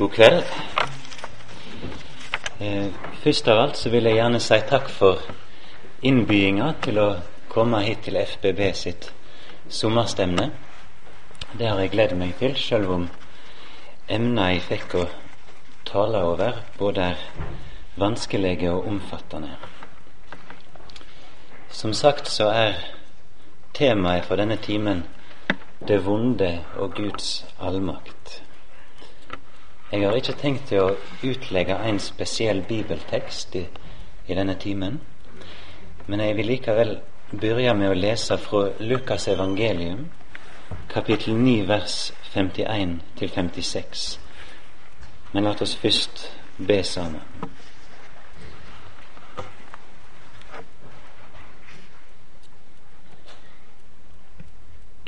God kveld. Eh, først av alt så vil jeg gjerne si takk for innbyinga til å komme hit til FBB sitt sommerstevne. Det har jeg gledet meg til, sjøl om emna jeg fikk å tale over, både er vanskelige og omfattende. Som sagt så er temaet for denne timen det vonde og Guds allmakt. Jeg har ikke tenkt til å utlegge en spesiell bibeltekst i, i denne timen, men jeg vil likevel begynne med å lese fra Lukas evangelium, kapittel 9, vers 51 til 56. Men la oss først be sammen.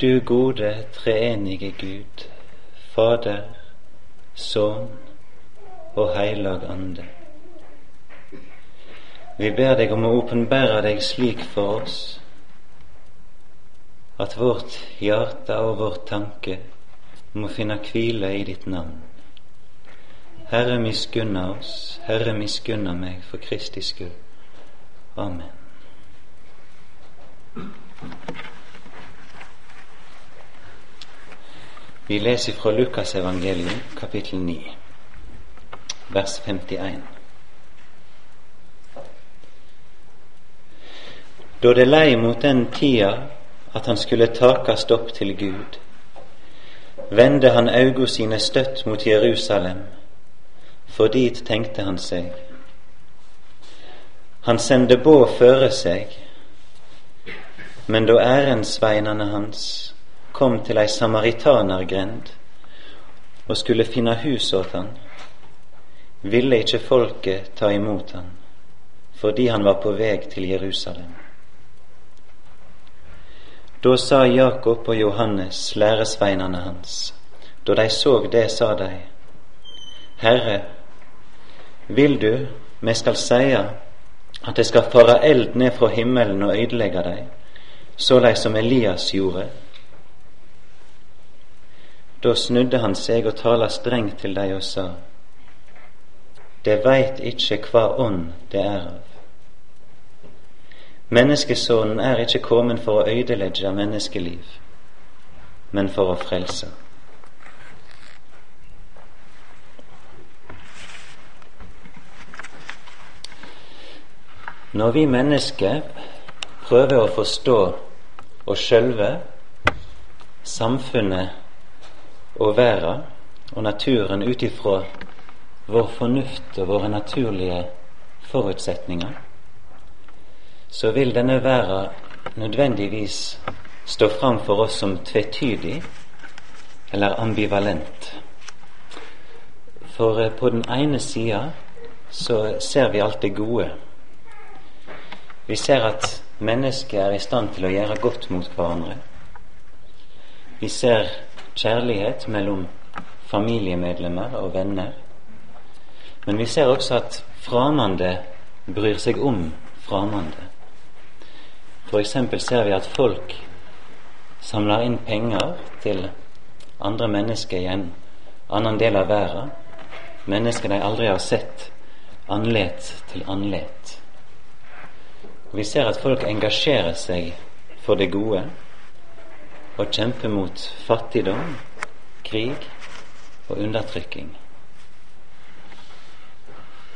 Du gode, treenige Gud, Fader, Sønn og Heilag Ande. Vi ber deg om å åpenbære deg slik for oss at vårt hjerte og vår tanke må finne hvile i ditt navn. Herre, miskunna oss, Herre, miskunna meg for Kristi skyld. Amen. Vi leser fra Lukas evangeliet, kapittel 9, vers 51. Da det lei mot den tida at han skulle takast opp til Gud, vende han augo sine støtt mot Jerusalem, for dit tenkte han seg. Han sende båd føre seg, men da ærensveinane hans kom til ei samaritanergrend og skulle finne hus åt han, ville ikke folket ta imot han, fordi han var på veg til Jerusalem. Da sa Jakob og Johannes, læresveinene hans, da de så det, sa de, Herre, vil du me skal seie at det skal fare eld ned fra himmelen og øydelegge dei, såleis som Elias gjorde? Da snudde han seg og tala strengt til dei og sa:" Det veit ikkje kva ånd det er av. Menneskesonen er ikkje kommen for å øydelegge menneskeliv, men for å frelse. Når vi mennesker prøver å forstå oss sjølve, samfunnet og verda og naturen ut ifra vår fornuft og våre naturlige forutsetninger, så vil denne verda nødvendigvis stå fram for oss som tvetydig eller ambivalent. For eh, på den ene sida så ser vi alt det gode. Vi ser at mennesket er i stand til å gjøre godt mot hverandre. Vi ser kjærlighet mellom familiemedlemmer og venner. Men vi ser også at framande bryr seg om framande. F.eks. ser vi at folk samler inn penger til andre mennesker i en annen del av verden. Mennesker de aldri har sett andlet til andlet. Vi ser at folk engasjerer seg for det gode og kjempe mot fattigdom, krig og undertrykking.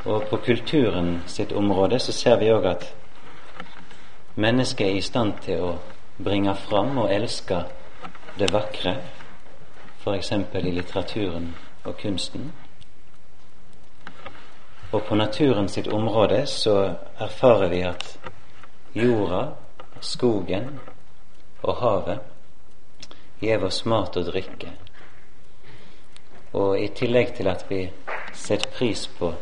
Og på kulturen sitt område så ser vi òg at mennesket er i stand til å bringe fram og elske det vakre, f.eks. i litteraturen og kunsten. Og på naturen sitt område så erfarer vi at jorda, skogen og havet gjev oss mat og drikke. Og i tillegg til at vi setter pris på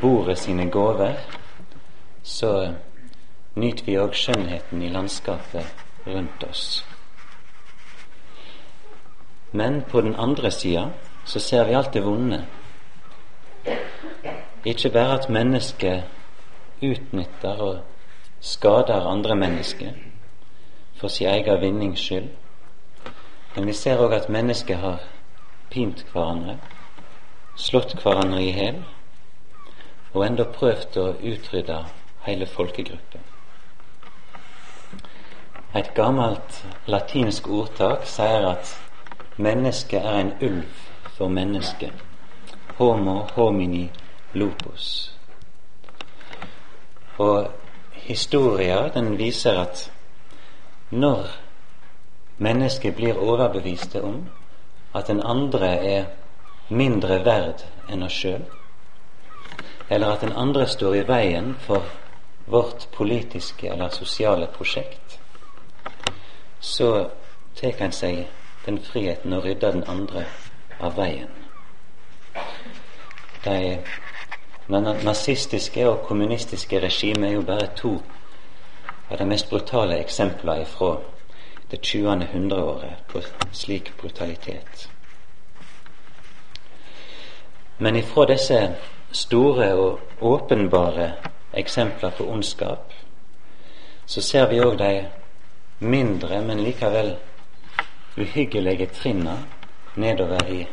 bordet sine gaver, så nyter vi òg skjønnheten i landskapet rundt oss. Men på den andre sida så ser vi alt det vonde. Ikke bare at mennesket utnytter og skader andre mennesker for sin egen vinnings skyld, men vi ser òg at mennesket har pint hverandre, slått hverandre i hjel og enda prøvd å utrydde hele folkegrupper. Et gammelt latinsk ordtak sier at mennesket er en ulv for mennesket. Homo homini lupus. Og historia den viser at når mennesket blir overbeviste om at den andre er mindre verd enn oss sjøl, eller at den andre står i veien for vårt politiske eller sosiale prosjekt, så tar en seg den friheten å rydde den andre av veien. De nazistiske og kommunistiske regimer er jo bare to av de mest brutale eksemplene fra det 20. hundreåret på slik brutalitet. Men ifra disse store og åpenbare eksempler på ondskap, så ser vi òg de mindre, men likevel uhyggelige trinna nedover i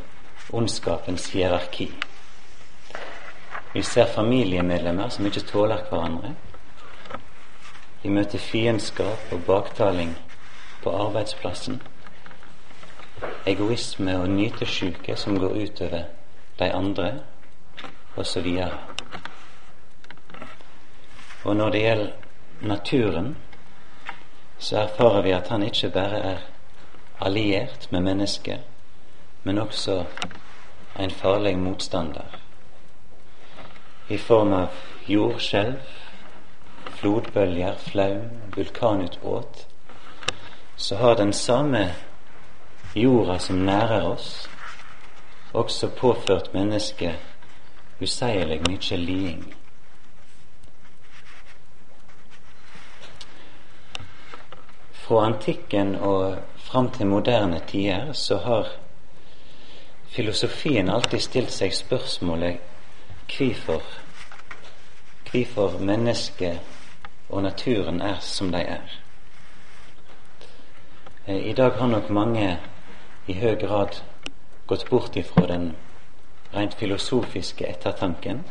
ondskapens hierarki. Vi ser familiemedlemmer som ikke tåler hverandre. Vi møter fiendskap og baktaling på arbeidsplassen. Egoisme og nytesjuke som går utover de andre, osv. Og, og når det gjelder naturen, så erfarer vi at han ikke bare er alliert med mennesket, men også en farlig motstander. I form av jordskjelv, flodbølger, flaum, vulkanutbrudd, så har den samme jorda som nærer oss, også påført mennesket useierlig mye liding. Fra antikken og fram til moderne tider så har filosofien alltid stilt seg spørsmålet hvorfor hvorfor mennesket og naturen er som de er. Eh, I dag har nok mange i høy grad gått bort ifra den rent filosofiske ettertanken,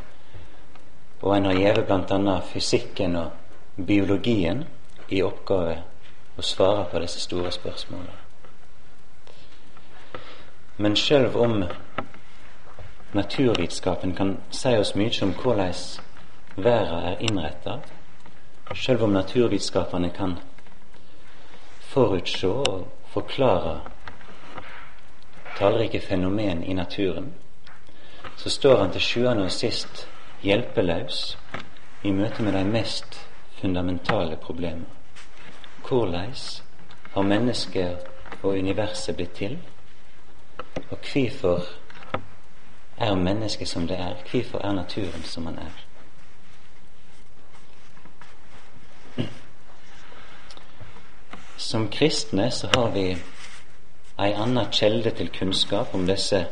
og en har gitt bl.a. fysikken og biologien i oppgave å svare på disse store spørsmålene. Men sjøl om naturvitenskapen kan si oss mye om hvordan verden er innretta, sjøl om naturvitenskapene kan forutse og forklare tallrike fenomen i naturen, så står han til sjuende og sist hjelpeløs i møte med de mest fundamentale problemer. Hvordan har mennesket og universet blitt til? Og hvorfor er mennesket som det er? Hvorfor er naturen som den er? Som kristne så har vi ei anna kjelde til kunnskap om disse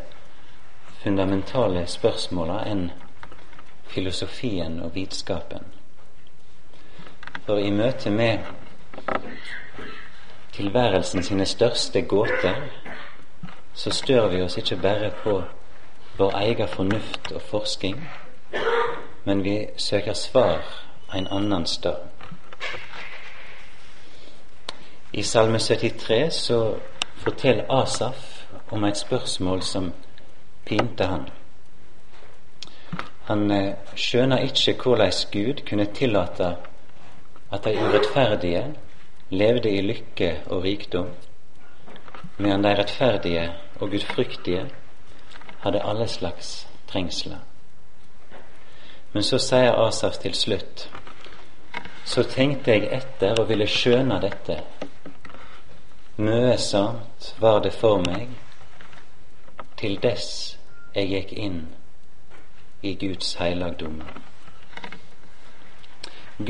fundamentale spørsmåla enn filosofien og vitenskapen. For i møte med tilværelsen sine største gåter, så stør vi oss ikke bare på vår egen fornuft og forsking, men vi søker svar en annen sted. I Salme 73 så forteller Asaf om et spørsmål som pinte han. Han eh, skjønner ikke hvordan Gud kunne tillate at de urettferdige levde i lykke og rikdom, medan de rettferdige og gudfryktige hadde alle slags trengsler. Men så sier Asaf til slutt så tenkte jeg etter og ville skjøne dette. Møe sant var det for meg, til dess jeg gikk inn i Guds heilagdommer.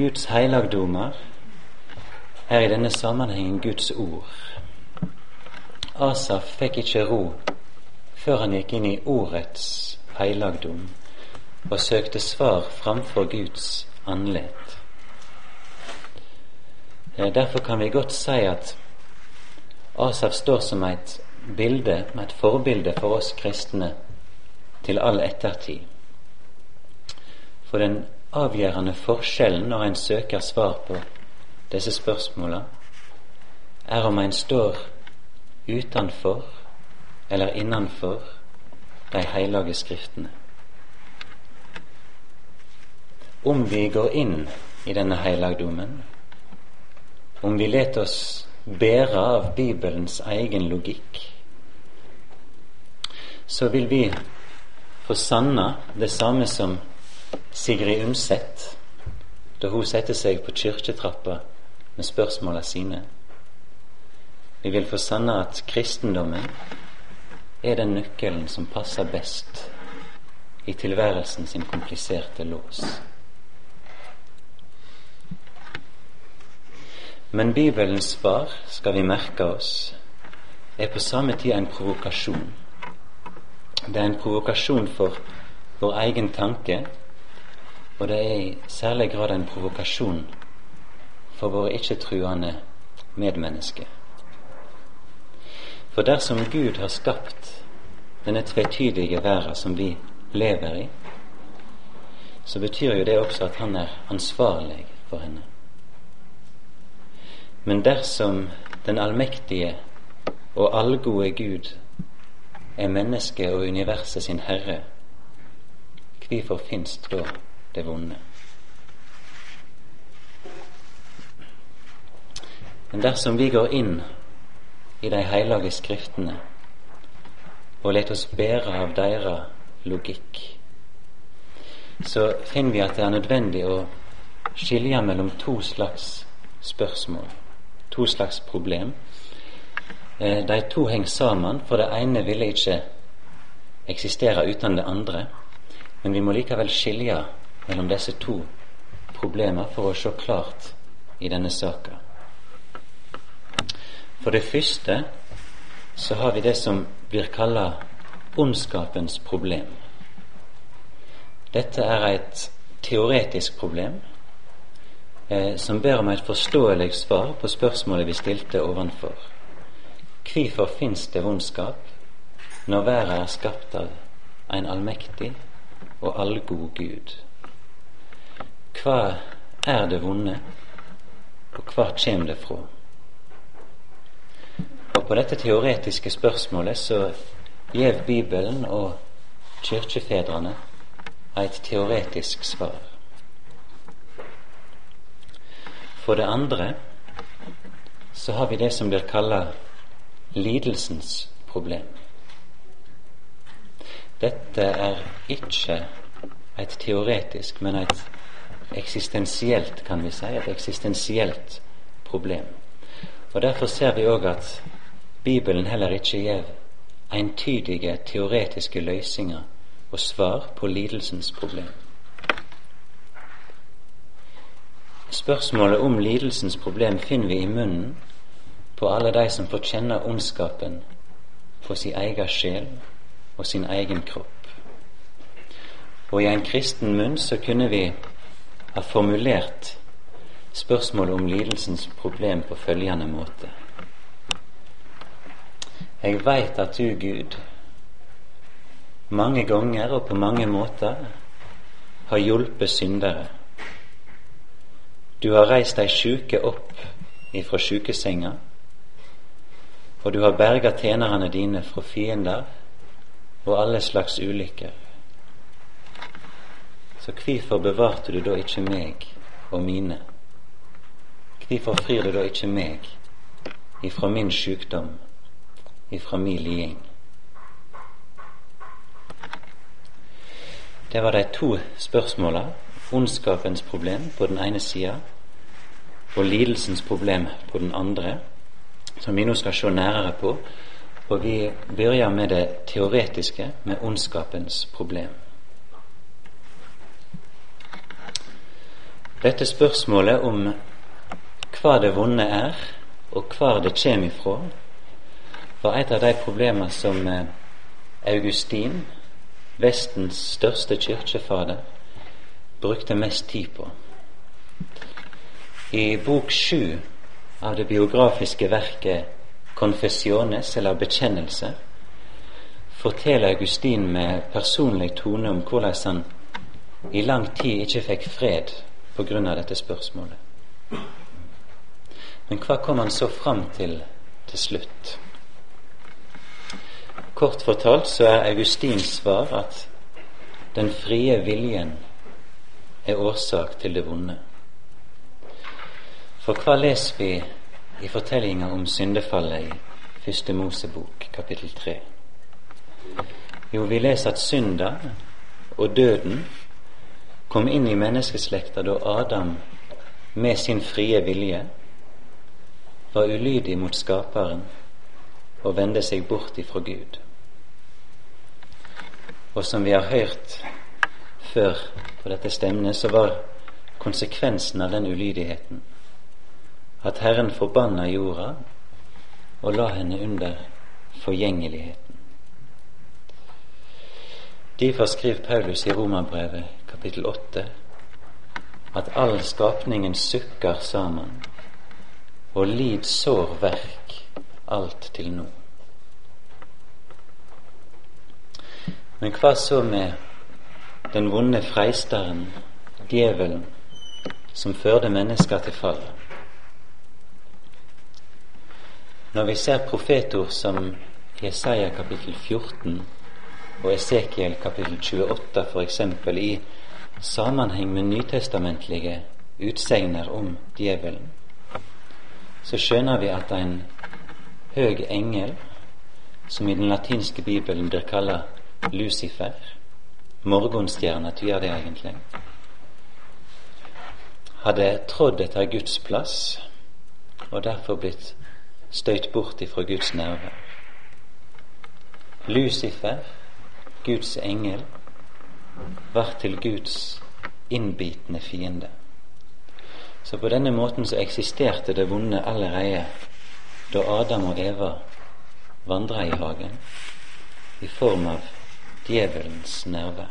Guds heilagdommer er i denne sammenhengen Guds ord. Asaf fikk ikke ro før han gikk inn i ordets heilagdom og søkte svar framfor Guds andlet. Eh, derfor kan vi godt si at Asaf står som et bilde, et forbilde for oss kristne til all ettertid. For den avgjørende forskjellen når en søker svar på disse spørsmåla, er om en står utenfor eller innenfor de hellige skriftene. Om vi går inn i denne helligdommen, om vi leter oss bære av Bibelens egen logikk, så vil vi få sanna det samme som Sigrid Undset da hun setter seg på kirketrappa med spørsmåla sine. Vi vil få sanna at kristendommen er den nøkkelen som passer best i tilværelsen sin kompliserte lås. Men Bibelens svar, skal vi merke oss, er på samme tid en provokasjon. Det er en provokasjon for vår egen tanke, og det er i særlig grad en provokasjon for våre ikke-truende medmennesker. For dersom Gud har skapt denne tvetydige verden som vi lever i, så betyr jo det også at han er ansvarlig for henne. Men dersom den allmektige og allgode Gud er mennesket og universet sin herre, hvorfor finst da det vonde? Men dersom vi går inn i de hellige skriftene og lar oss bære av deres logikk, så finner vi at det er nødvendig å skilje mellom to slags spørsmål, to slags problem. Eh, de to henger sammen, for det ene ville ikke eksistere uten det andre. Men vi må likevel skilje mellom disse to problemer for å se klart i denne saka. For det første så har vi det som blir kalla ondskapens problem. Dette er et teoretisk problem eh, som ber om et forståelig svar på spørsmålet vi stilte ovenfor. Hvorfor fins det vondskap når verden er skapt av en allmektig og allgod Gud? Hva er det vonde, og hva kommer det fra? Og på dette teoretiske spørsmålet så gjev Bibelen og kirkefedrene et teoretisk svar. For det andre så har vi det som blir kalla lidelsens problem. Dette er ikke et teoretisk, men et eksistensielt, kan vi si, et eksistensielt problem. Og Derfor ser vi òg at Bibelen heller ikke gir entydige teoretiske løsninger og svar på lidelsens problem. Spørsmålet om lidelsens problem finner vi i munnen på alle de som får kjenne ondskapen på sin egen sjel og sin egen kropp. Og i en kristen munn så kunne vi ha formulert spørsmålet om lidelsens problem på følgende måte. Jeg veit at du, Gud, mange ganger og på mange måter har hjulpet syndere. Du har reist dei sjuke opp ifra sjukesenga, og du har berga tjenerne dine fra fiender og alle slags ulykker. Så hvorfor bevarte du da ikke meg og mine? Hvorfor frir du da ikke meg ifra min sjukdom? ifra min liding. Det var de to spørsmåla. Ondskapens problem på den ene sida og lidelsens problem på den andre, som vi nå skal se nærere på. Og vi begynner med det teoretiske, med ondskapens problem. Dette spørsmålet om hva det vonde er, og hvor det kommer ifra, var et av de problemer som eh, Augustin, Vestens største kirkefader, brukte mest tid på. I bok sju av det biografiske verket 'Confessiones', eller 'Bekjennelse', forteller Augustin med personlig tone om hvordan han i lang tid ikke fikk fred av dette spørsmålet. Men hva kom han så fram til til slutt? Kort fortalt så er Augustins svar at den frie viljen er årsak til det vonde. For hva leser vi i fortellinga om syndefallet i Første Mosebok, kapittel tre? Jo, vi leser at synda og døden kom inn i menneskeslekta da Adam med sin frie vilje var ulydig mot Skaperen og vende seg bort ifra Gud. Og som vi har hørt før på dette stemnet, så var konsekvensen av den ulydigheten at Herren forbanna jorda og la henne under forgjengeligheten. Derfor skriver Paulus i Romerbrevet kapittel 8 at all skapningen sukker sammen og lid sår verk alt til nå. Men hva så med den vonde freisteren, djevelen, som førte mennesker til fall? Når vi ser profetord som Jesaja kapittel 14 og Esekiel kapittel 28 f.eks. i sammenheng med nytestamentlige utsegner om djevelen, så skjønner vi at en høg engel, som i den latinske bibelen blir kalt Lucifer, morgenstjerna tyder det egentlig, hadde trådd etter Guds plass og derfor blitt støyt bort ifra Guds nerve. Lucifer, Guds engel, var til Guds innbitende fiende. Så på denne måten så eksisterte det vonde allerede da Adam og Eva vandra i hagen i form av djevelens nærvær.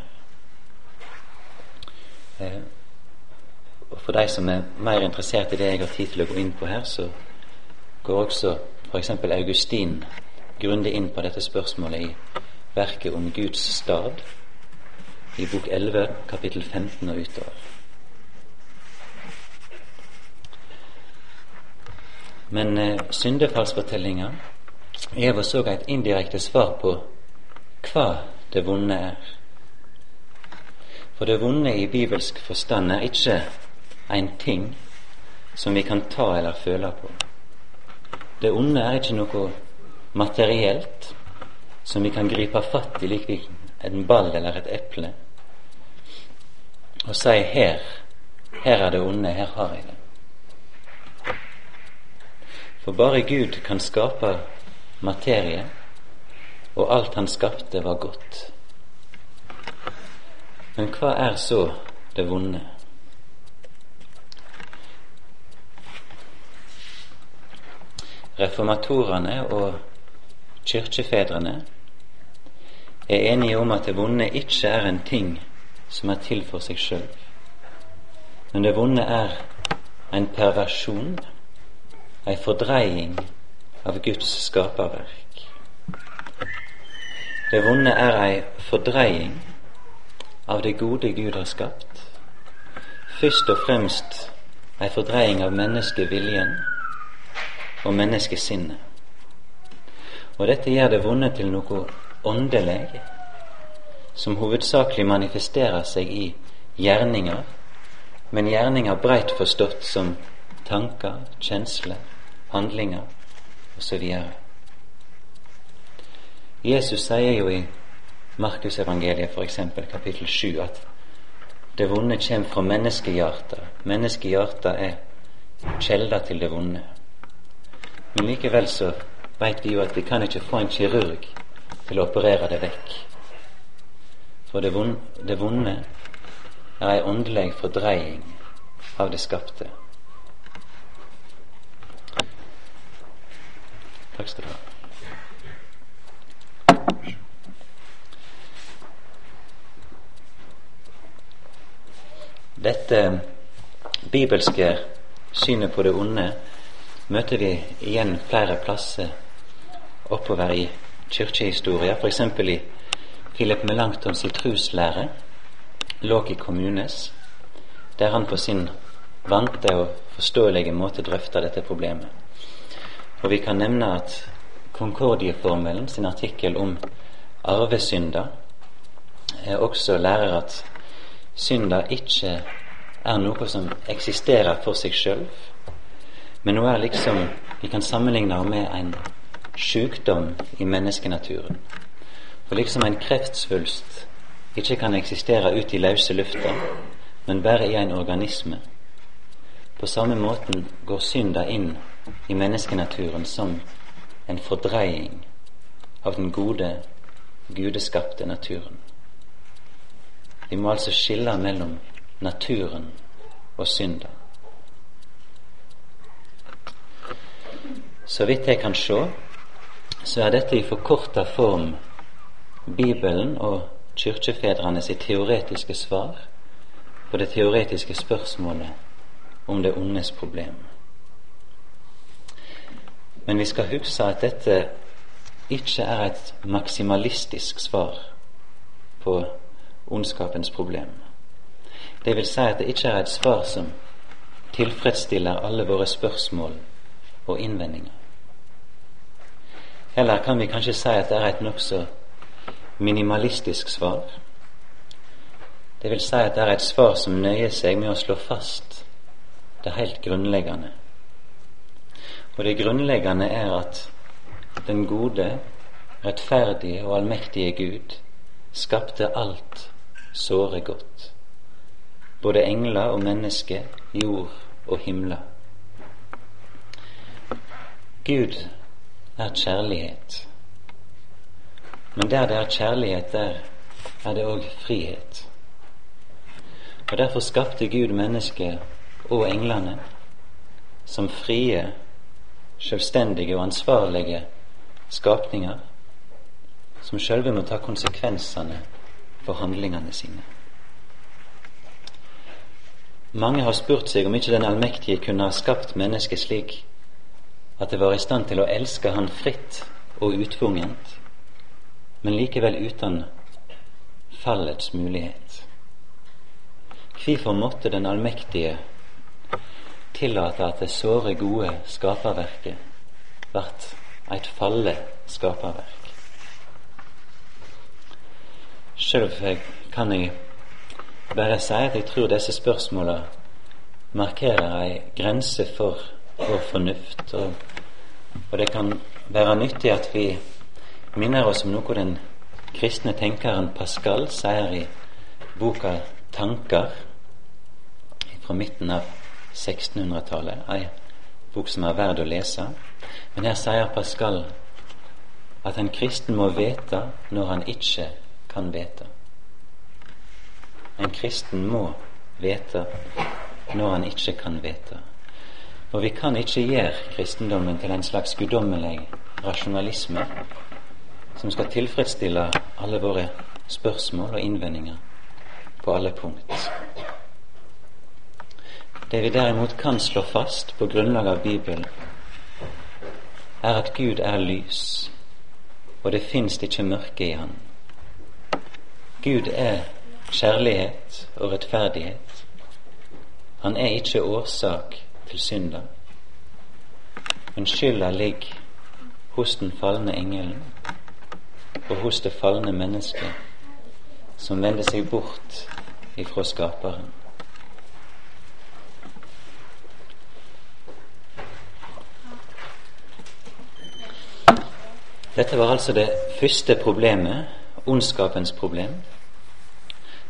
Eh, og For de som er mer interessert i det jeg har tid til å gå inn på her, så går også f.eks. Augustin grundig inn på dette spørsmålet i verket om Guds stad, i bok 11, kapittel 15 og utover. Men eh, syndefallsfortellinga oss òg et indirekte svar på hva det vonde er. For det vonde i bibelsk forstand er ikke en ting som vi kan ta eller føle på. Det onde er ikke noe materielt som vi kan gripe fatt i lik en ball eller et eple og si her, her er det onde, her har jeg det. For bare Gud kan skape materie, og alt han skapte, var godt. Men hva er så det vonde? Reformatorene og kirkefedrene er enige om at det vonde ikke er en ting som er til for seg sjøl, men det vonde er en perversjon ei fordreiing av Guds skaperverk. Det vonde er ei fordreiing av det gode Gud har skapt. Først og fremst ei fordreiing av menneskeviljen og menneskesinnet. Og dette gjør det vonde til noe åndelig som hovedsakelig manifesterer seg i gjerninger, men gjerninger breit forstått som tanker, kjensler, handlinger osv. Jesus sier jo i Markusevangeliet f.eks. kapittel 7 at det vonde kommer fra menneskehjertet. Menneskehjertet er kjelda til det vonde. Men likevel så veit vi jo at vi kan ikke få en kirurg til å operere det vekk. For det vonde, er ei åndelig fordreiing av det skapte. Takk skal du ha. Dette bibelske synet på det onde møter vi igjen flere plasser oppover i kirkehistorie, f.eks. i Philip Melanchtons troslære, Låki kommunes, der han på sin vante og forståelige måte drøfter dette problemet. Og vi kan nevne at Concordieformelen sin artikkel om arvesynder også lærer at synda ikke er noe som eksisterer for seg sjøl, men hun er liksom Vi kan sammenligne med en sjukdom i menneskenaturen. For liksom en kreftsvulst ikke kan eksistere ut i løse lufta, men bare i en organisme. På samme måten går synda inn i menneskenaturen som en fordreiing av den gode, gudeskapte naturen. Vi må altså skille mellom naturen og synder. Så vidt jeg kan se, så er dette i forkorta form Bibelen og kirkefedrene sitt teoretiske svar på det teoretiske spørsmålet om det ondes problem. Men vi skal huske at dette ikke er et maksimalistisk svar på ondskapens problem. Det vil si at det ikke er et svar som tilfredsstiller alle våre spørsmål og innvendinger. Heller kan vi kanskje si at det er et nokså minimalistisk svar. Det vil si at det er et svar som nøyer seg med å slå fast det helt grunnleggende. Og det grunnleggende er at den gode, rettferdige og allmektige Gud skapte alt såre godt. Både engler og mennesker, jord og himler. Gud er kjærlighet. Men der det er kjærlighet, der er det òg frihet. Og Derfor skapte Gud mennesket og englene som frie, selvstendige og ansvarlige skapninger, som sjølve må ta konsekvensene for handlingene sine. Mange har spurt seg om ikke den allmektige kunne ha skapt mennesket slik at det var i stand til å elske Han fritt og utvungent, men likevel uten fallets mulighet. Hvorfor måtte den allmektige tillate at det såre gode skaperverket vart eit falle skaperverk? Sjøl kan jeg bare si at jeg tror disse spørsmåla markerer ei grense for vår fornuft, og, og det kan være nyttig at vi minner oss om noe den kristne tenkeren Pascal sier i boka 'Tanker' fra midten av 1600-tallet, ei bok som er verd å lese. Men her sier Pascal at en kristen må vite når han ikke kan vite. En kristen må vite når han ikke kan vite. Og vi kan ikke gjøre kristendommen til en slags guddommelig rasjonalisme som skal tilfredsstille alle våre spørsmål og innvendinger på alle punkt. Det vi derimot kan slå fast på grunnlag av Bibelen, er at Gud er lys, og det fins ikke mørke i Han. Gud er kjærlighet og rettferdighet. Han er ikke årsak til synda, men skylda ligger hos den falne engelen og hos det falne mennesket som vender seg bort ifra Skaperen. Dette var altså det første problemet, ondskapens problem.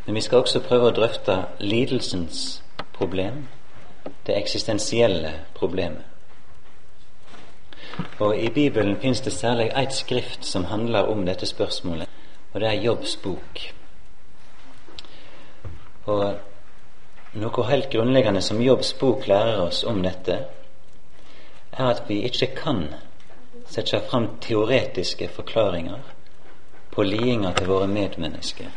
Men vi skal også prøve å drøfte lidelsens problem, det eksistensielle problemet. Og I Bibelen fins det særlig ett skrift som handler om dette spørsmålet, og det er Jobbs bok. Og Noe helt grunnleggende som Jobbs bok lærer oss om dette, er at vi ikke kan sette fram teoretiske forklaringer på lidinga til våre medmennesker.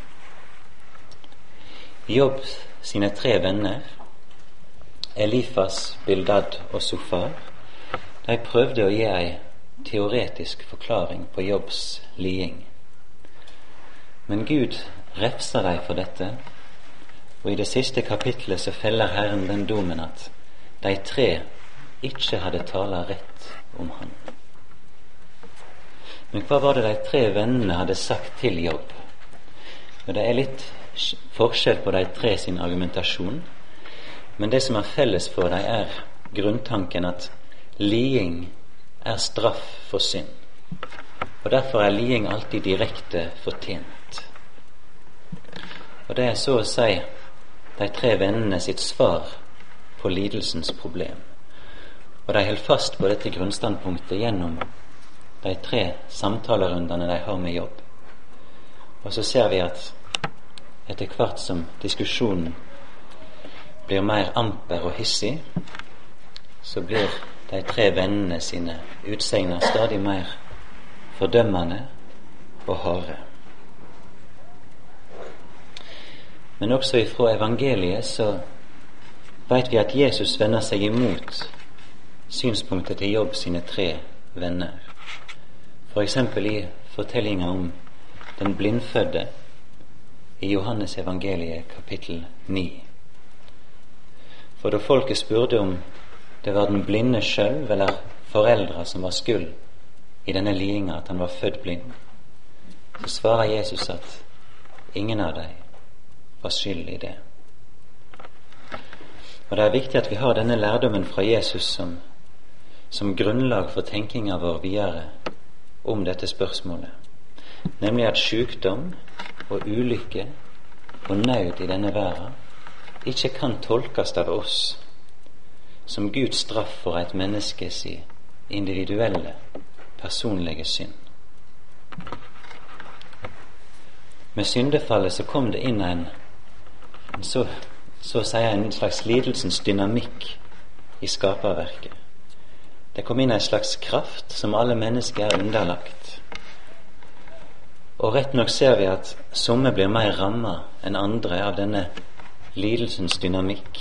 Jobb sine tre venner, Elifas, Bildad og Sofar, de prøvde å gi ei teoretisk forklaring på Jobbs liding. Men Gud refser deg for dette, og i det siste kapitlet så feller Herren den domen at de tre ikke hadde tala rett om han. Men hva var det de tre vennene hadde sagt til Jobb? Og Det er litt forskjell på de tre sin argumentasjon, men det som er felles for dem, er grunntanken at liding er straff for synd. Og Derfor er liding alltid direkte fortjent. Og det er så å si de tre vennene sitt svar på lidelsens problem. Og de holder fast på dette grunnstandpunktet gjennom de tre samtalerundene de har med jobb. Og så ser vi at etter hvert som diskusjonen blir mer amper og hissig, så blir de tre vennene sine utsegner stadig mer fordømmende og harde. Men også ifra evangeliet så veit vi at Jesus vender seg imot synspunktet til Jobb sine tre venner. F.eks. i fortellinga om den blindfødde i Johannes evangeliet kapittel 9. For da folket spurte om det var den blinde sjøl eller foreldra som var skyld i denne lidinga, at han var født blind, så svarer Jesus at ingen av dem var skyld i det. Og Det er viktig at vi har denne lærdommen fra Jesus som, som grunnlag for tenkinga vår videre om dette spørsmålet, nemlig at sykdom og ulykke og nød i denne verden ikke kan tolkes av oss som Guds straff for et menneskes individuelle, personlige synd. Med syndefallet så kom det inn en, så, så å si en slags lidelsens dynamikk i skaperverket. Det kom inn en slags kraft som alle mennesker er underlagt. Og rett nok ser vi at somme blir mer ramma enn andre av denne lidelsens dynamikk.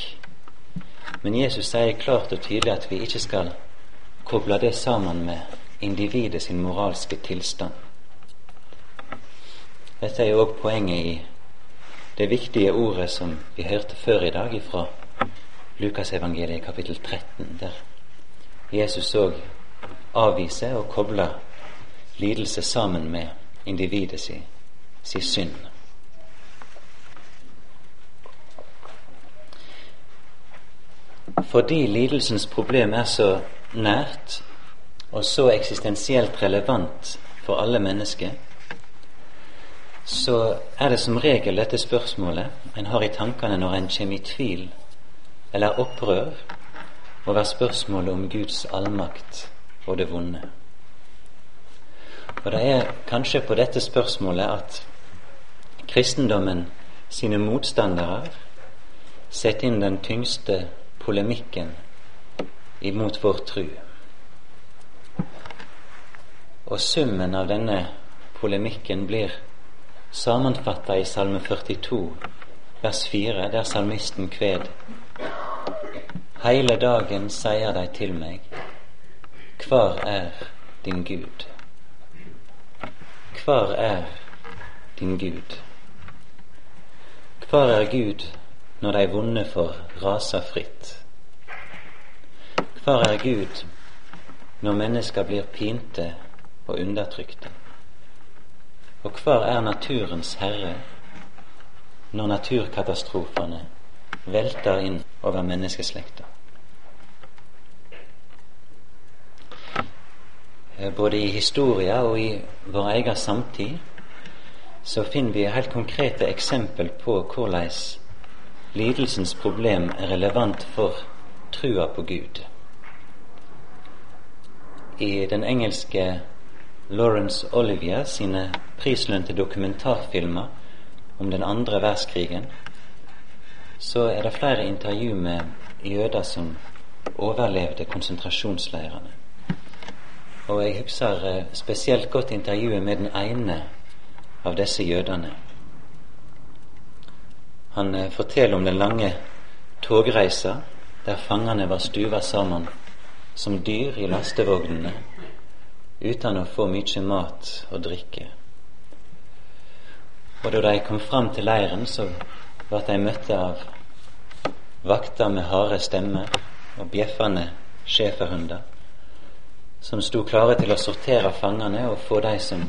Men Jesus sier klart og tydelig at vi ikke skal koble det sammen med individet sin moralske tilstand. Dette er jo òg poenget i det viktige ordet som vi hørte før i dag fra Lukasevangeliet kapittel 13, der Jesus òg avviser og kobler lidelse sammen med individet si, si synd. fordi lidelsens problem er så nært og så eksistensielt relevant for alle mennesker, så er det som regel dette spørsmålet en har i tankene når en kommer i tvil eller opprør over spørsmålet om Guds allmakt og det vonde. Og det er kanskje på dette spørsmålet at kristendommen sine motstandere setter inn den tyngste polemikken imot vår tru. Og summen av denne polemikken blir sammenfatta i Salme 42, vers 4, der salmisten kved. Heile dagen sier de til meg, Hvor er din Gud? Hvor er din Gud? Hvor er Gud når de vonde får rase fritt? Hvar er Gud når mennesker blir pinte og undertrykte? Og hvar er naturens herre når naturkatastrofene velter inn over menneskeslekta? Både i historia og i vår egen samtid så finner vi helt konkrete eksempel på hvordan lidelsens problem er relevant for trua på Gud. I den engelske Lawrence Olivier sine prislønte dokumentarfilmer om den andre verdenskrigen, så er det flere intervju med jøder som overlevde konsentrasjonsleirene. Og jeg husker eh, spesielt godt intervjuet med den ene av disse jødene. Han eh, forteller om den lange togreisa der fangene var stuva sammen som dyr i lastevognene uten å få mye mat og drikke. Og da de kom fram til leiren, så ble de møtt av vakter med harde stemmer og bjeffende schæferhunder, som sto klare til å sortere fangene og få de som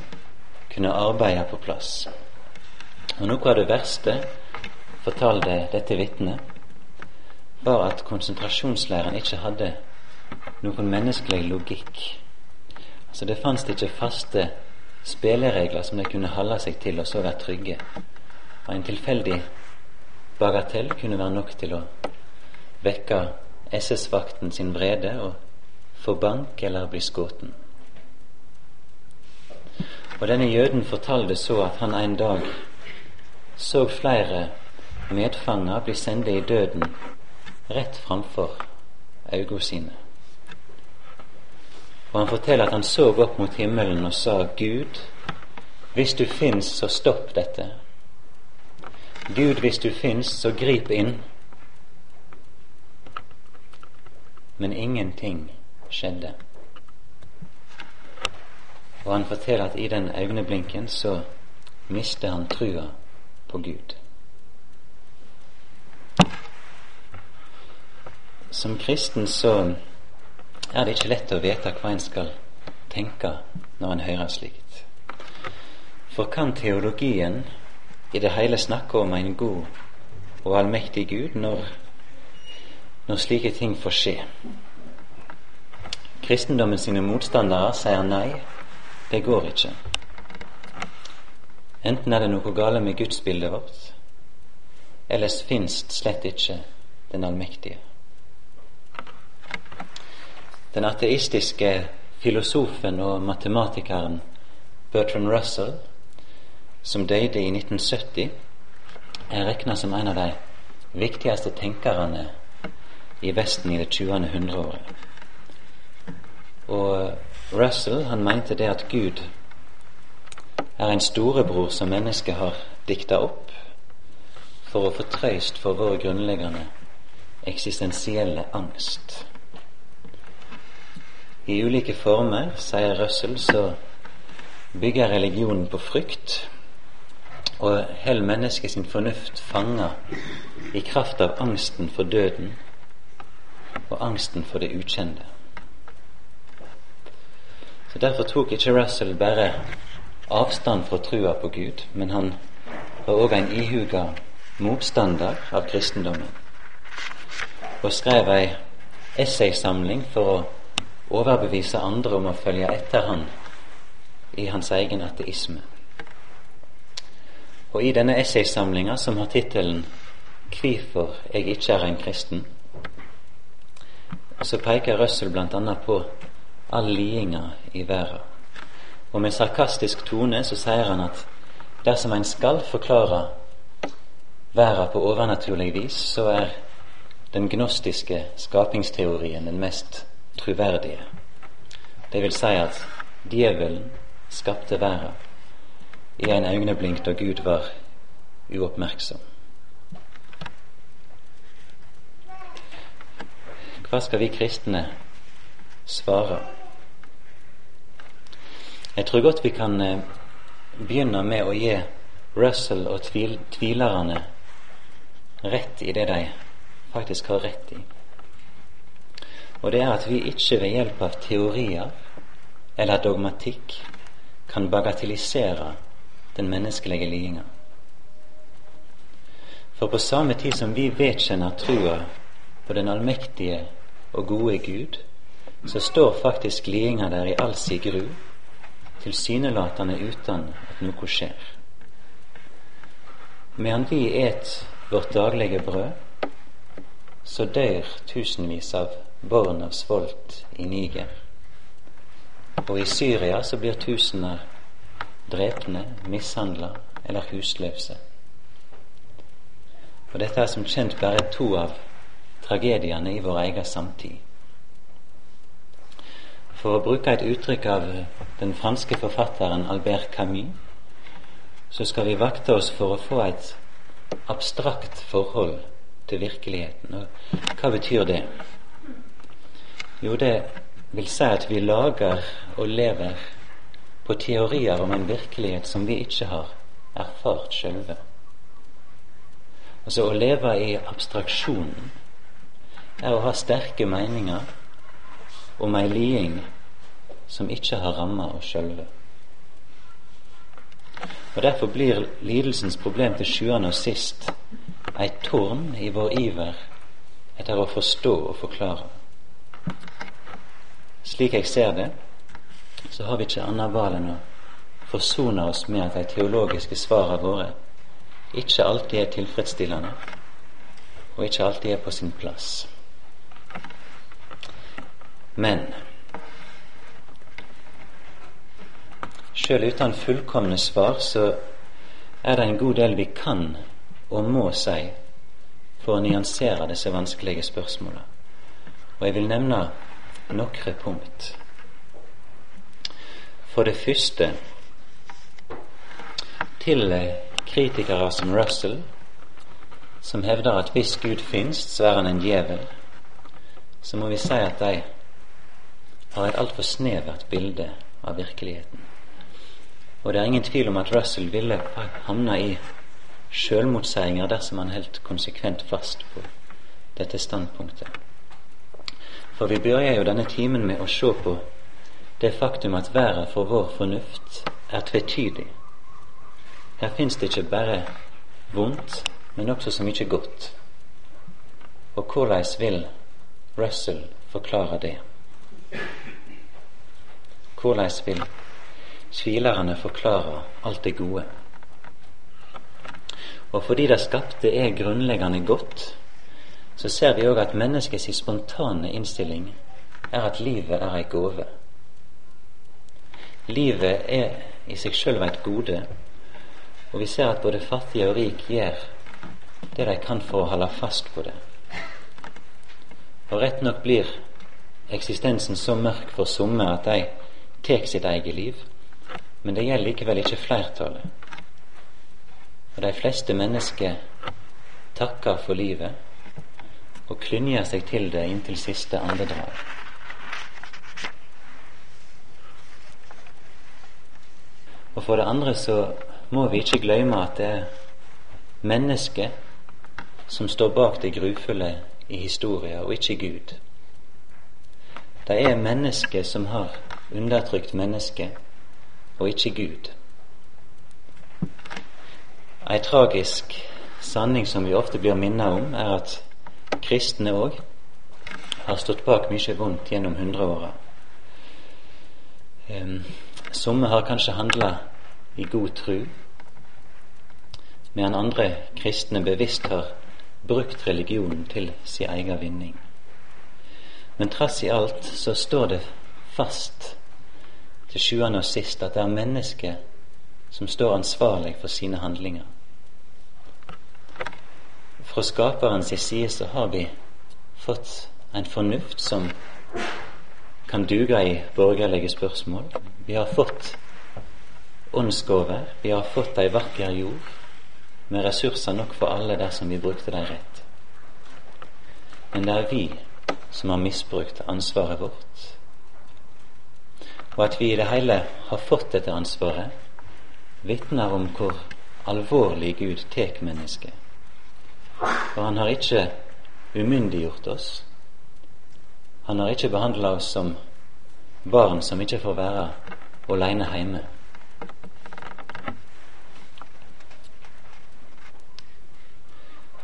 kunne arbeide, på plass. Og Noe av det verste, fortalte dette vitnet, var at konsentrasjonsleiren ikke hadde noen menneskelig logikk. Altså Det fantes ikke faste spilleregler som de kunne holde seg til og så være trygge. Og en tilfeldig bagatell kunne være nok til å vekke SS-vakten sin vrede og få bank eller bli skutt. Og denne jøden fortalte så at han en dag så flere medfanger bli sendt i døden rett framfor øynene sine. Og han forteller at han så opp mot himmelen og sa, Gud, hvis du fins, så stopp dette. Gud, hvis du fins, så grip inn. Men ingenting skjedde. Og han forteller at i den øyeblinken så mister han trua på Gud. Som kristen så er det ikke lett å vite hva en skal tenke når en hører slikt. For kan teologien i det hele snakke om en god og allmektig Gud når, når slike ting får skje? Kristendommen sine motstandere sier nei, det går ikke. Enten er det noe gale med gudsbildet vårt, ellers finst slett ikke den allmektige. Den ateistiske filosofen og matematikeren Bertrand Russell, som døde i 1970, er regna som en av de viktigste tenkerne i Vesten i det 20. hundreåret. Og Russell han mente det at Gud er en storebror som mennesket har dikta opp for å få trøyst for vår grunnleggende eksistensielle angst. I ulike former, sier Russell, så bygger religionen på frykt og holder mennesket sin fornuft fanga i kraft av angsten for døden og angsten for det ukjente. Så Derfor tok ikke Russell bare avstand fra trua på Gud, men han var òg en ihuga motstander av kristendommen, og skrev ei essaysamling for å overbevise andre om å følge etter han i hans egen ateisme. Og i denne essaysamlinga, som har tittelen 'Kvifor jeg ikke er en kristen', så peker Russell bl.a. på all lidinga i verden. Og med sarkastisk tone så sier han at dersom en skal forklare verden på overnaturlig vis, så er den gnostiske skapingsteorien den mest troverdige. Det vil si at djevelen skapte verden i en øyeblink da Gud var uoppmerksom. Hva skal vi kristne svare? Jeg tror godt vi kan eh, begynne med å gi Russell og tvil, tvilerne rett i det de faktisk har rett i og det er at vi ikke ved hjelp av teorier eller dogmatikk kan bagatellisere den menneskelige lidinga. For på samme tid som vi vedkjenner trua på den allmektige og gode Gud, så står faktisk lidinga der i all sin gru, tilsynelatende uten at noe skjer. Medan vi et vårt daglige brød, så dør tusenvis av barn av svolt i Niger. Og i Syria så blir tusener drepne, mishandla eller husløse. Og dette er som kjent bare to av tragediene i vår egen samtid. For å bruke et uttrykk av den franske forfatteren Albert Camus, så skal vi vakte oss for å få et abstrakt forhold til virkeligheten. Og hva betyr det? Jo, det vil si at vi lager og lever på teorier om en virkelighet som vi ikke har erfart sjølve. Altså å leve i abstraksjonen er å ha sterke meninger om ei liding som ikke har ramma oss sjølve. Og Derfor blir lidelsens problem til sjuende og sist ei tårn i vår iver etter å forstå og forklare. Slik jeg ser det, så har vi ikke annet valg enn å forsone oss med at de teologiske svarene våre ikke alltid er tilfredsstillende, og ikke alltid er på sin plass. Men Sjøl uten fullkomne svar så er det en god del vi kan og må si for å nyansere disse vanskelige spørsmålene. Og jeg vil nevne noen punkt. For det første til kritikere som Russell, som hevder at hvis Gud finnes, så er han en djevel, så må vi si at de har et altfor snevert bilde av virkeligheten. Og det er ingen tvil om at Russell ville havna i sjølmotsigelser dersom han holdt konsekvent fast på dette standpunktet. For vi begynner jo denne timen med å se på det faktum at verden for vår fornuft er tvetydig. Her fins det ikke bare vondt, men også så mye godt. Og hvordan vil Russell forklare det? Hvordan vil tvilerne forklarer alt det gode. Og fordi det skapte er grunnleggende godt, så ser vi òg at menneskets spontane innstilling er at livet er ei gåve. Livet er i seg sjøl et gode, og vi ser at både fattige og rik gjør det de kan for å holde fast på det. Og rett nok blir eksistensen så mørk for somme at de tar sitt eget liv, men det gjelder likevel ikke flertallet. Og de fleste mennesker takker for livet og klynjer seg til det inntil siste andedrag. Og for det andre så må vi ikke glemme at det er mennesket som står bak det grufulle i historien, og ikke Gud. Det er mennesket som har undertrykt mennesket og ikke Gud. Ei tragisk sanning som vi ofte blir minnet om, er at kristne òg har stått bak mye vondt gjennom hundreåra. Um, Somme har kanskje handla i god tru, medan andre kristne bevisst har brukt religionen til sin egen vinning. Men trass i alt så står det fast til sjuende og sist at det er mennesket som står ansvarlig for sine handlinger. Fra Skaperens side så har vi fått en fornuft som kan duge i borgerlige spørsmål. Vi har fått åndsgaver. Vi har fått ei vakker jord med ressurser nok for alle dersom vi brukte dem rett. Men det er vi som har misbrukt ansvaret vårt og at vi i det hele har fått dette ansvaret, vitner om hvor alvorlig Gud tek mennesket. For han har ikke umyndiggjort oss. Han har ikke behandla oss som barn som ikke får være aleine hjemme.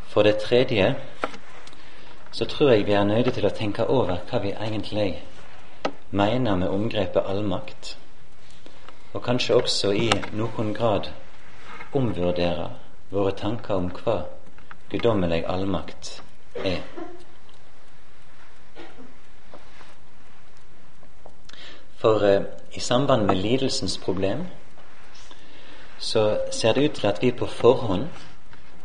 For det tredje så tror jeg vi er nødt til å tenke over hva vi egentlig mener med omgrepet allmakt, og kanskje også i noen grad omvurdere våre tanker om hva guddommelig allmakt er. For eh, i samband med lidelsens problem så ser det ut til at vi på forhånd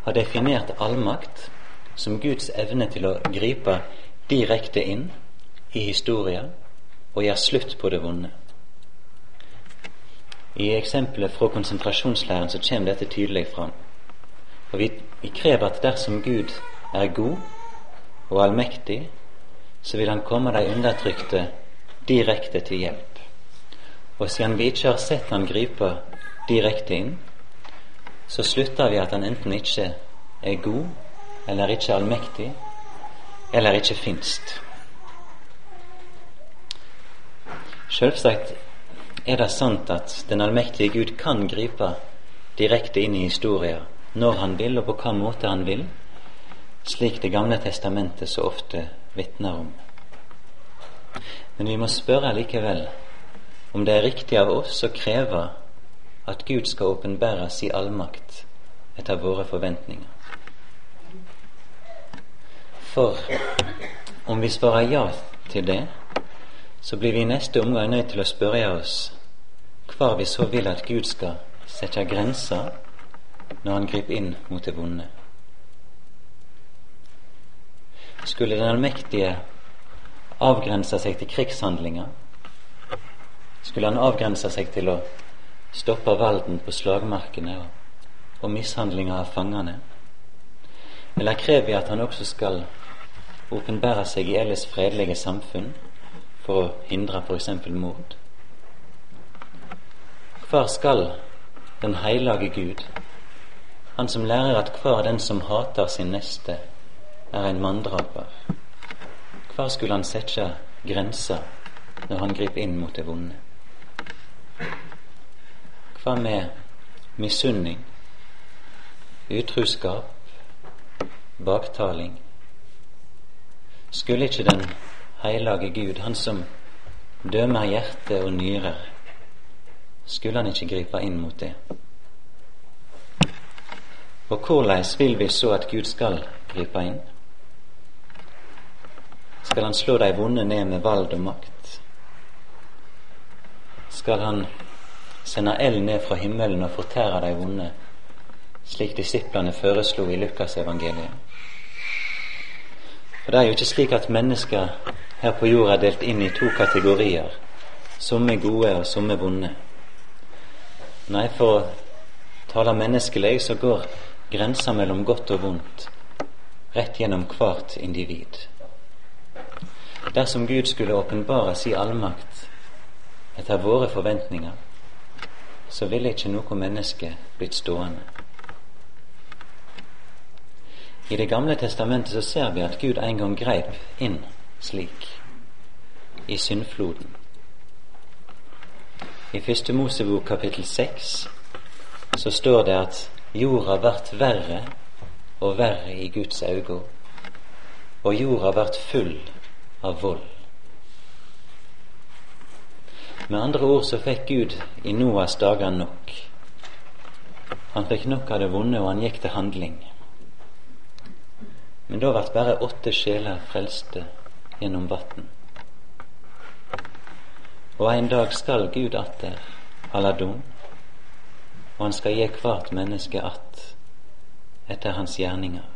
har definert allmakt som Guds evne til å gripe direkte inn i historien og gjøre slutt på det vonde. I eksempelet fra konsentrasjonslæren så kommer dette tydelig fram. Og vi, vi krever at dersom Gud er god og allmektig, så vil Han komme de undertrykte direkte til hjelp. Og siden vi ikke har sett han gripe direkte inn, så slutter vi at han enten ikke er god, eller ikke allmektig, eller ikke finst. Selvsagt er det sant at den allmektige Gud kan gripe direkte inn i historien når han vil, og på hva måte han vil, slik Det gamle testamentet så ofte vitner om. Men vi må spørre likevel om det er riktig av oss å kreve at Gud skal åpenbære i allmakt etter våre forventninger. For om vi svarer ja til det, så blir vi i neste omgang nødt til å spørre oss hvor vi så vil at Gud skal sette grenser når Han griper inn mot det vonde. Skulle den allmektige avgrense seg til krigshandlinger? Skulle han avgrense seg til å stoppe valden på slagmarkene og, og mishandlinger av fangene? Eller krever vi at han også skal åpenbære seg i ellers fredelige samfunn for å hindre f.eks. mord? Hvor skal den hellige Gud, han som lærer at hver den som hater sin neste, er en manndraper, hvor skulle han sette grenser når han griper inn mot det vonde? Hva med misunning, utruskap, baktaling? Skulle ikke den hellige Gud, han som dømer hjerte og nyrer, skulle han ikke gripe inn mot det? Og hvordan vil vi så at Gud skal gripe inn? Skal han slå de vonde ned med vald og makt? Skal han sende eld ned fra himmelen og fortære de vonde, slik disiplene foreslo i Lukasevangeliet. For det er jo ikke slik at mennesker her på jorda er delt inn i to kategorier, Som er gode og som er vonde. Nei, for å tale menneskelig så går grensa mellom godt og vondt rett gjennom hvert individ. Dersom Gud skulle åpenbare si allmakt etter våre forventninger, så ville ikke noe menneske blitt stående. I Det gamle testamentet så ser vi at Gud en gang greip inn slik i syndfloden. I Første Mosebok kapittel seks så står det at jorda vart verre og verre i Guds øyne, og jorda vart full av vold. Med andre ord så fikk Gud i Noas dager nok. Han fikk nok av det vonde, og han gikk til handling. Men da ble bare åtte sjeler frelste gjennom vann. Og en dag skal Gud atter alla dom, og han skal gi hvert menneske att etter hans gjerninger.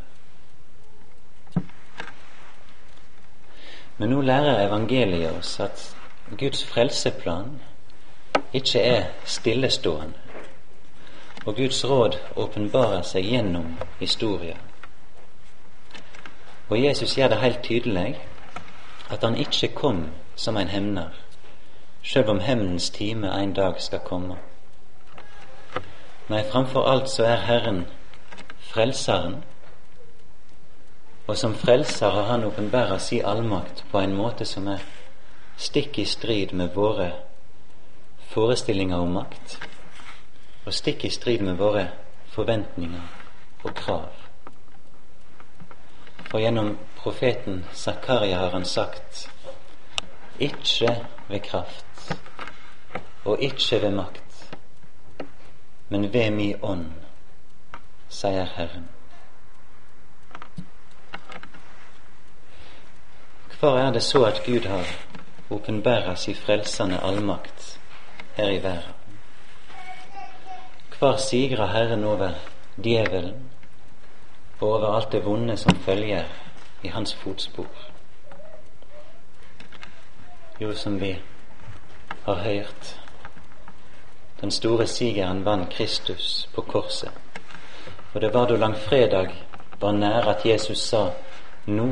Men nå lærer evangeliet oss at Guds frelseplan ikke er stillestående, og Guds råd åpenbarer seg gjennom historia. Og Jesus gjør det helt tydelig at han ikke kom som en hemner, sjøl om hevnens time en dag skal komme. Nei, framfor alt så er Herren Frelseren, og som frelser har Han åpenbæra si allmakt på en måte som er stikk i strid med våre forestillinger om makt, og stikk i strid med våre forventninger og krav. For gjennom profeten Zakaria har han sagt ikke ved kraft og ikke ved makt, men ved mi ånd, sier Herren. Hvor er det så at Gud har åpenbæra si frelsende allmakt her i verden. Hvor sigrer Herren over djevelen og over alt det vonde som følger i hans fotspor? Jo, som vi har hørt, den store sigeren vant Kristus på korset. Og det var da langfredag var nær at Jesus sa nå,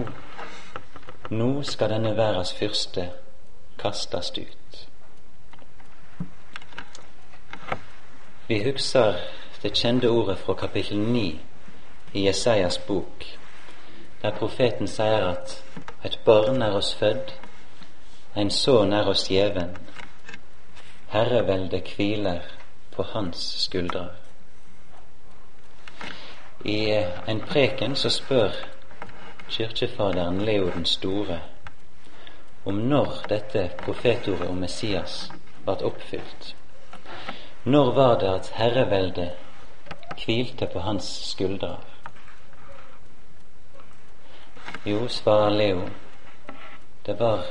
nå skal denne verdens fyrste kastast ut. Vi husker det kjente ordet fra kapittel 9 i Jesajas bok, der profeten sier at et barn er oss fødd, en sønn er oss gjeven, herreveldet hviler på hans skuldrer. I en preken så spør kirkefaderen Leo den store om når dette profetordet om Messias ble oppfylt. Når var det at herreveldet hvilte på hans skuldre? Jo, svarer Leo, det var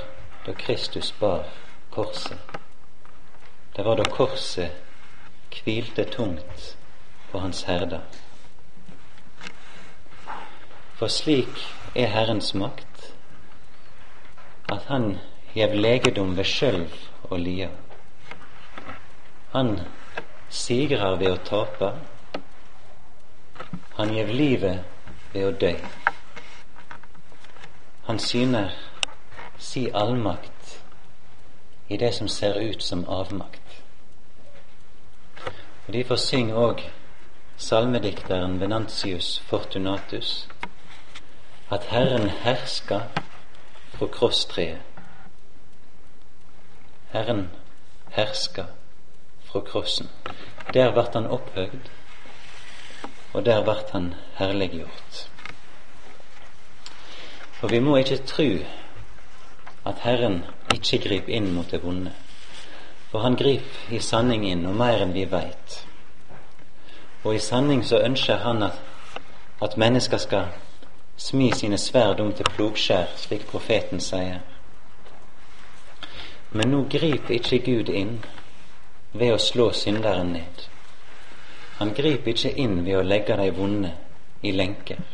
da Kristus bar korset. Det var da korset hvilte tungt på hans herder. For slik er Herrens makt, at han gjev legedom ved skjølv og lia. Han sigrar ved å tape. Han gjev livet ved å dø. Han syner si allmakt i det som ser ut som avmakt. Og Derfor synger òg salmedikteren Venantius Fortunatus at Herren herska fra krosstreet. Herren herska fra krossen. Der vart han opphøgd, og der vart han herliggjort. For vi må ikke tru at Herren ikke griper inn mot det vonde. For han griper i sanning inn, og mer enn vi veit. Og i sanning så ønsker han at, at mennesker skal smi sine sverd om til plogskjær, slik profeten sier. Men nå griper ikke Gud inn ved å slå synderen ned. Han griper ikke inn ved å legge de vonde i lenker.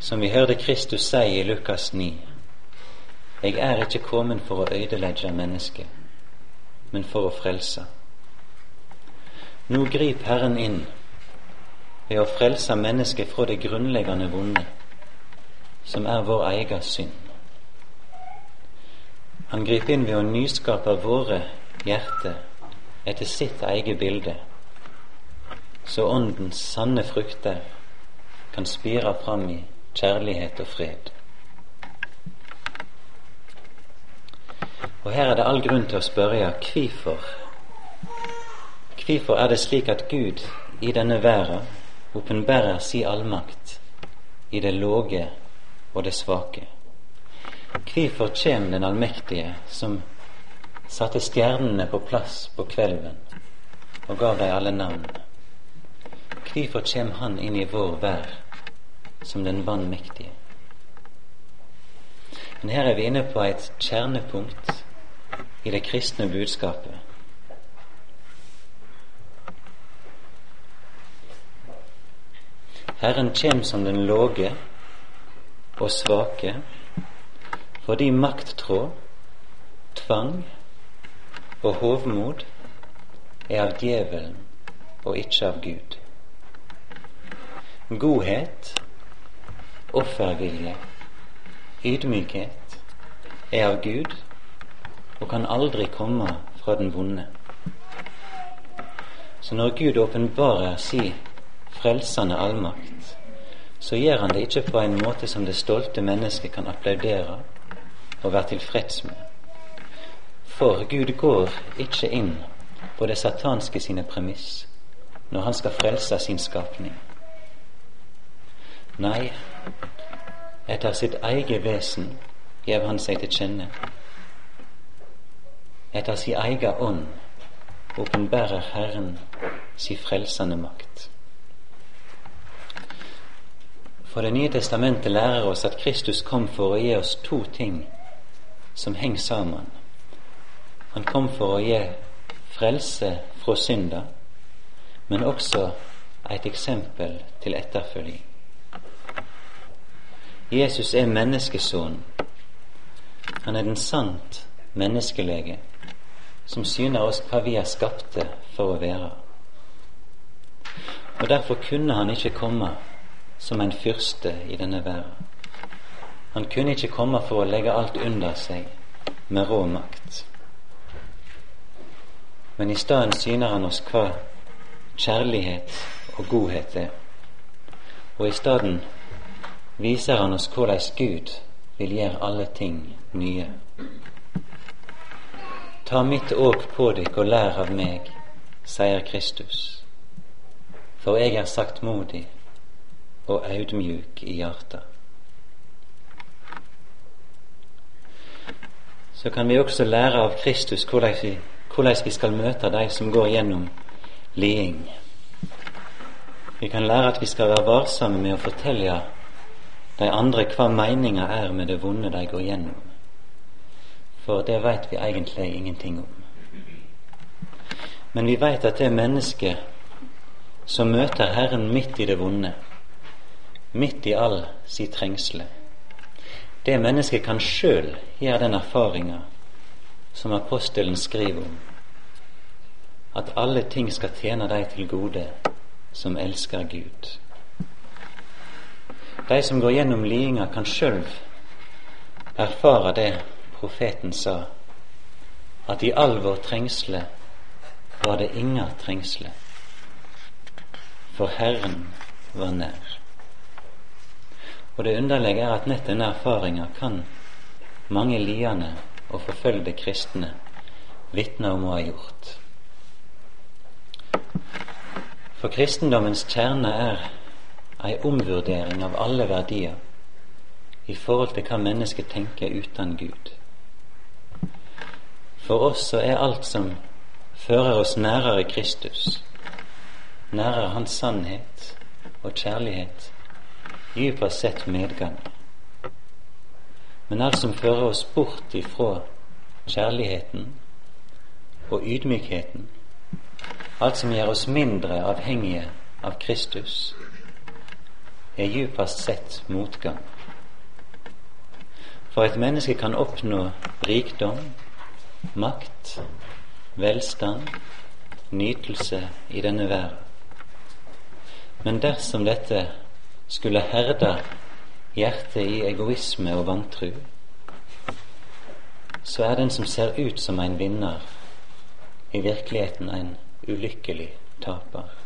Som vi hørte Kristus si i Lukas 9. Jeg er ikke kommet for å ødelegge mennesket, men for å frelse. Nå grip Herren inn ved å frelse mennesket fra det grunnleggende vonde, som er vår egen synd. Han griper inn ved å nyskape våre hjerter etter sitt eget bilde, så Åndens sanne frukter kan spire fram i kjærlighet og fred. Og her er det all grunn til å spørre hvorfor. Hvorfor er det slik at Gud i denne verden åpenbærer si allmakt i det låge og det svake? Hvorfor kjem Den allmektige, som satte stjernene på plass på kvelden og gav dem alle navn? Hvorfor kjem Han inn i vår vær som den vanmektige? Men her er vi inne på et kjernepunkt i det kristne budskapet. Herren kjem som den låge og svake fordi makttråd, tvang og hovmod er av djevelen og ikke av Gud. Godhet, offervilje, ydmykhet er av Gud og kan aldri komme fra den vonde. Så når Gud åpenbarer si frelsende allmakt, så gjør han det ikke på en måte som det stolte mennesket kan applaudere og være tilfreds med. For Gud går ikke inn på det satanske sine premiss når han skal frelse sin skapning. Nei, etter sitt eget vesen gjev han seg til kjenne etter si eiga ånd åpenbærer Herren si frelsende makt. For Det nye testamentet lærer oss at Kristus kom for å gi oss to ting som henger sammen. Han kom for å gi frelse fra synda, men også et eksempel til etterfølging. Jesus er menneskesønnen. Han er den sant menneskelege som syner oss hva vi er skapte for å være. Og Derfor kunne han ikke komme som en fyrste i denne verden. Han kunne ikke komme for å legge alt under seg med rå makt. Men i stedet syner han oss hva kjærlighet og godhet er. Og i stedet viser han oss hvordan Gud vil gjøre alle ting nye. Ta mitt åk på dykk og lær av meg, sier Kristus, for jeg er saktmodig og audmjuk i hjertet. Så kan vi også lære av Kristus hvordan vi, skal møte de som går gjennom liding. Vi kan lære at vi skal være varsomme med å fortelle de andre hva meninga er med det vonde de går gjennom. For det veit vi egentlig ingenting om. Men vi veit at det mennesket som møter Herren midt i det vonde, midt i all si trengsle, det mennesket kan sjøl gjøre den erfaringa som apostelen skriver om, at alle ting skal tjene deg til gode som elsker Gud. De som går gjennom lidinga, kan sjøl erfare det profeten sa, at i all vår trengsle var det inga trengsle, for Herren var nær. Og det underlige er at nett denne erfaringa kan mange lidende og forfølgde kristne vitne om å ha gjort. For kristendommens kjerne er ei omvurdering av alle verdier i forhold til hva mennesket tenker uten Gud. For oss så er alt som fører oss nærere Kristus, nærere Hans sannhet og kjærlighet, dypere sett medgang. Men alt som fører oss bort ifra kjærligheten og ydmykheten, alt som gjør oss mindre avhengige av Kristus, er djupest sett motgang. For et menneske kan oppnå rikdom, makt, velstand, nytelse i denne verden. Men dersom dette skulle herde hjertet i egoisme og vantru, så er den som ser ut som en vinner, i virkeligheten en ulykkelig taper.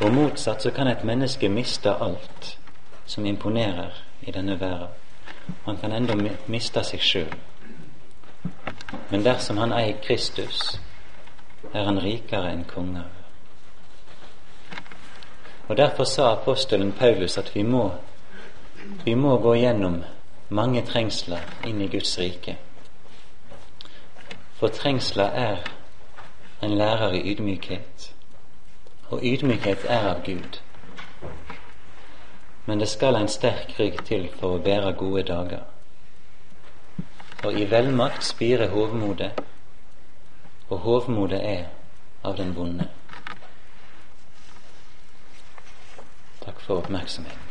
Og motsatt så kan et menneske miste alt som imponerer i denne verden. Han kan enda miste seg sjøl. Men dersom han eier Kristus, er han rikere enn konger. Og Derfor sa apostelen Paulus at vi må, vi må gå gjennom mange trengsler inn i Guds rike. For trengsler er en lærer i ydmykhet, og ydmykhet er av Gud. Men det skal en sterk rygg til for å bære gode dager. For i velmakt spirer hovmodet, og hovmodet er av den vonde. Takk for oppmerksomheten.